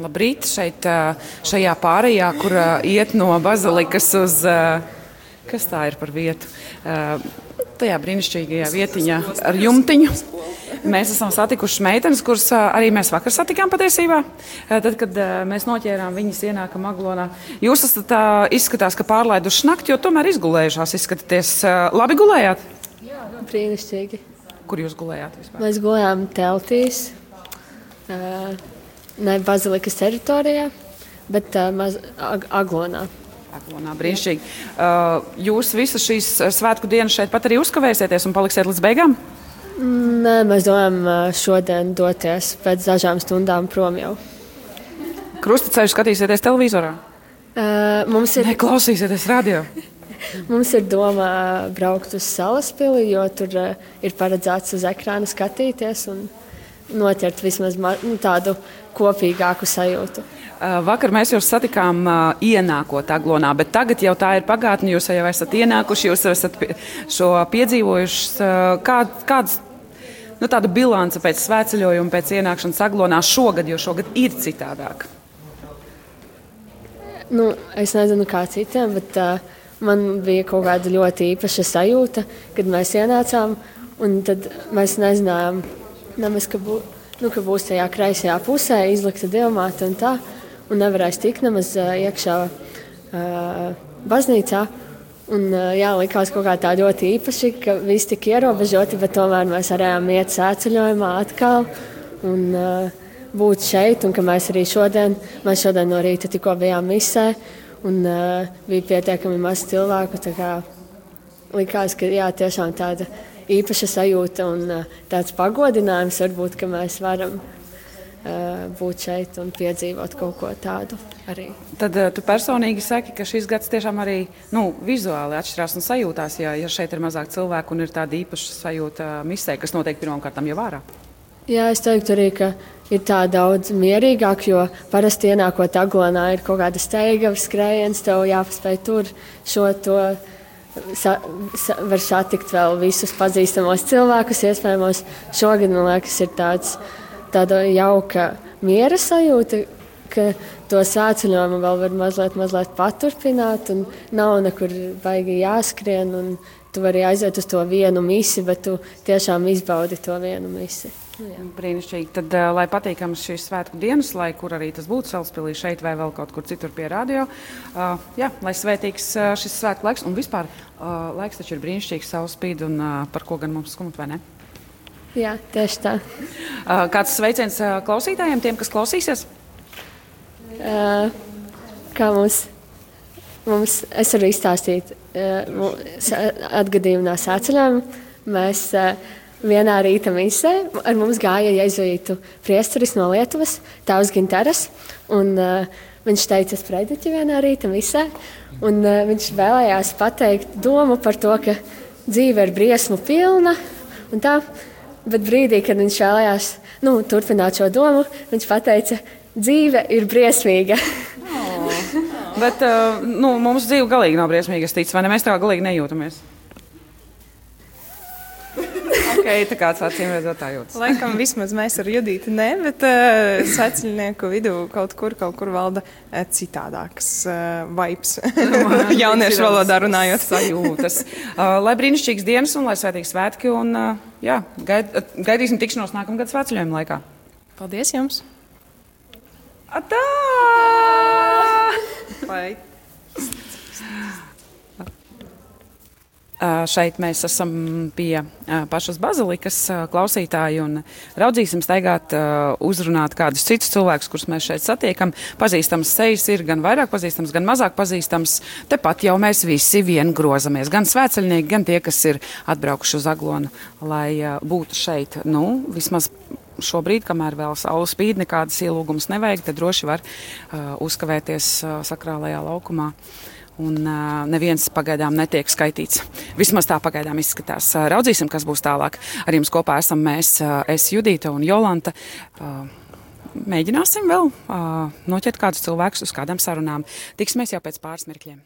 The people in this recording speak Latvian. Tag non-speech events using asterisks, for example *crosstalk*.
Labrīt, šeit, šajā pārējā, kur iet no bazilikas uz. Kas tā ir par vietu? Tajā brīnišķīgajā vietiņā ar jumtiņu. Mēs esam satikuši meitenes, kuras arī mēs vakar satikām patiesībā. Tad, kad mēs noķērām viņas ienākam aglonā. Jūs esat tā, izskatās, ka pārlaiduši nakti, jo tomēr izgulējušās izskatāties. Labi gulējāt? Jā, brīnišķīgi. Kur jūs gulējāt vispār? Mēs gulējām teltīs. Uh, ne bazilikas teritorijā, bet uh, maz, ag aglonā. Aglonā brīnišķīgi. Uh, jūs visas šīs svētku dienas šeit pat arī uzkavēsieties un paliksiet līdz beigām? Nē, mēs domājam šodien doties pēc dažām stundām prom jau. Krustaceļu skatīsieties televizorā? Uh, mums ir. Neklausīsieties radio. *laughs* mums ir doma braukt uz Salaspili, jo tur uh, ir paredzēts uz ekrāna skatīties. Un noķert vismaz nu, tādu kopīgāku sajūtu. Vakar mēs jūs satikām ienākot aglonā, bet tagad jau tā ir pagātne. Jūs jau esat ienākuši, jūs esat šo piedzīvojuši. Kā, kāds nu, tāda bilance pēc svētceļojuma, pēc ienākšanas aglonā šogad, jo šogad ir citādāk? Nu, es nezinu, kā citiem, bet uh, man bija kaut kāda ļoti īpaša sajūta, kad mēs ienācām. Tad mēs nezinājām, nemaz, ka, bū, nu, ka būs tajā kreisajā pusē izlikta diamāta un tā, un nevarēs tikt nemaz iekšā uh, baznīcā. Un, jā, likās kaut kā tā ļoti īpaši, ka viss tik ierobežoti, bet tomēr mēs varējām iet sēceļojumā atkal un uh, būt šeit. Un ka mēs arī šodien, mēs šodien no rīta tikko bijām misē un uh, bija pietiekami maz cilvēku. Kā likās, ka jā, tiešām tāda īpaša sajūta un uh, tāds pagodinājums, varbūt, ka mēs varam uh, būt šeit un piedzīvot kaut ko tādu. Arī. Tad uh, tu personīgi saki, ka šis gads tiešām arī nu, vizuāli atšķirās un sajūtās, ja, ja šeit ir mazāk cilvēku un ir tāda īpaša sajūta misē, kas notiek pirmkārt jau ārā. Jā, es teiktu arī, ka ir tā daudz mierīgāk, jo parasti ienākot aglonā ir kaut kāda steiga, skrējiens, tev jāpaspēj tur šo to sa, sa, var satikt vēl visus pazīstamos cilvēkus. Iespējams, šogad man liekas, ir tāds, tāda jauka miera sajūta, ka to sāceļojumu vēl var mazliet, mazliet paturpināt. Nav nekur baigi jāskrien, un tu vari aiziet uz to vienu misiju, bet tu tiešām izbaudi to vienu misiju. Nu, jā. Brīnišķīgi. Tad, lai patīkams šīs svētku dienas, lai kur arī tas būtu Salaspīlī, šeit vai vēl kaut kur citur pie radio, uh, jā, lai svētīgs šis svētku laiks un vispār uh, laiks taču ir brīnišķīgs, saule spīd un uh, par ko gan mums skumt vai ne? Jā, tieši tā. Kāds sveiciens klausītājiem, tiem, kas klausīsies? Kā mums, mums, es varu izstāstīt, atgadījumā sāceļām mēs uh, Vienā rīta misē ar mums gāja jēzuītu priesteris no Lietuvas, Tavs Ginteras. Un, uh, viņš teica, sprediķi vienā rīta misē, un uh, viņš vēlējās pateikt domu par to, ka dzīve ir briesmu pilna. Tā, bet brīdī, kad viņš vēlējās nu, turpināt šo domu, viņš teica, dzīve ir briesmīga. oh. Bet uh, nu, mums dzīve galīgi nav briesmīga, es ticu, vai ne? Mēs tā galīgi nejūtamies tā kāds acīm redzot, tā jūtas. Laikam vismaz mēs ar Judīti ne, bet uh, sveceļnieku vidū kaut kur, kaut kur valda uh, citādāks uh, vibes. *laughs* *laughs* Jauniešu valodā runājot. Sajūtas. Uh, lai brīnišķīgs dienas un lai svētīgi svētki un uh, jā, gaid, gaidīsim tikšanos nākamgad sveceļojuma laikā. Paldies jums! Atā! Vai? Šeit mēs esam pie pašas bazilikas klausītāji un raudzīsim staigāt, uzrunāt kādus citus cilvēkus, kurus mēs šeit satiekam. Pazīstams sejas ir gan vairāk pazīstams, gan mazāk pazīstams. Tepat jau mēs visi vien grozamies, gan svēceļnieki, gan tie, kas ir atbraukuši uz Aglonu, lai būtu šeit, nu, vismaz šobrīd, kamēr vēl saule spīd, nekādas ielūgumus nevajag, tad droši var uh, uzkavēties uh, sakrālajā laukumā. Uh, un uh, neviens pagaidām netiek skaitīts. Vismaz tā pagaidām izskatās. Raudzīsim, kas būs tālāk. Ar jums kopā esam mēs, uh, es Judīta un Jolanta. Uh, Mēģināsim vēl uh, noķert kādus cilvēkus uz kādām sarunām. Tiksimies jau pēc pāris mirkļiem.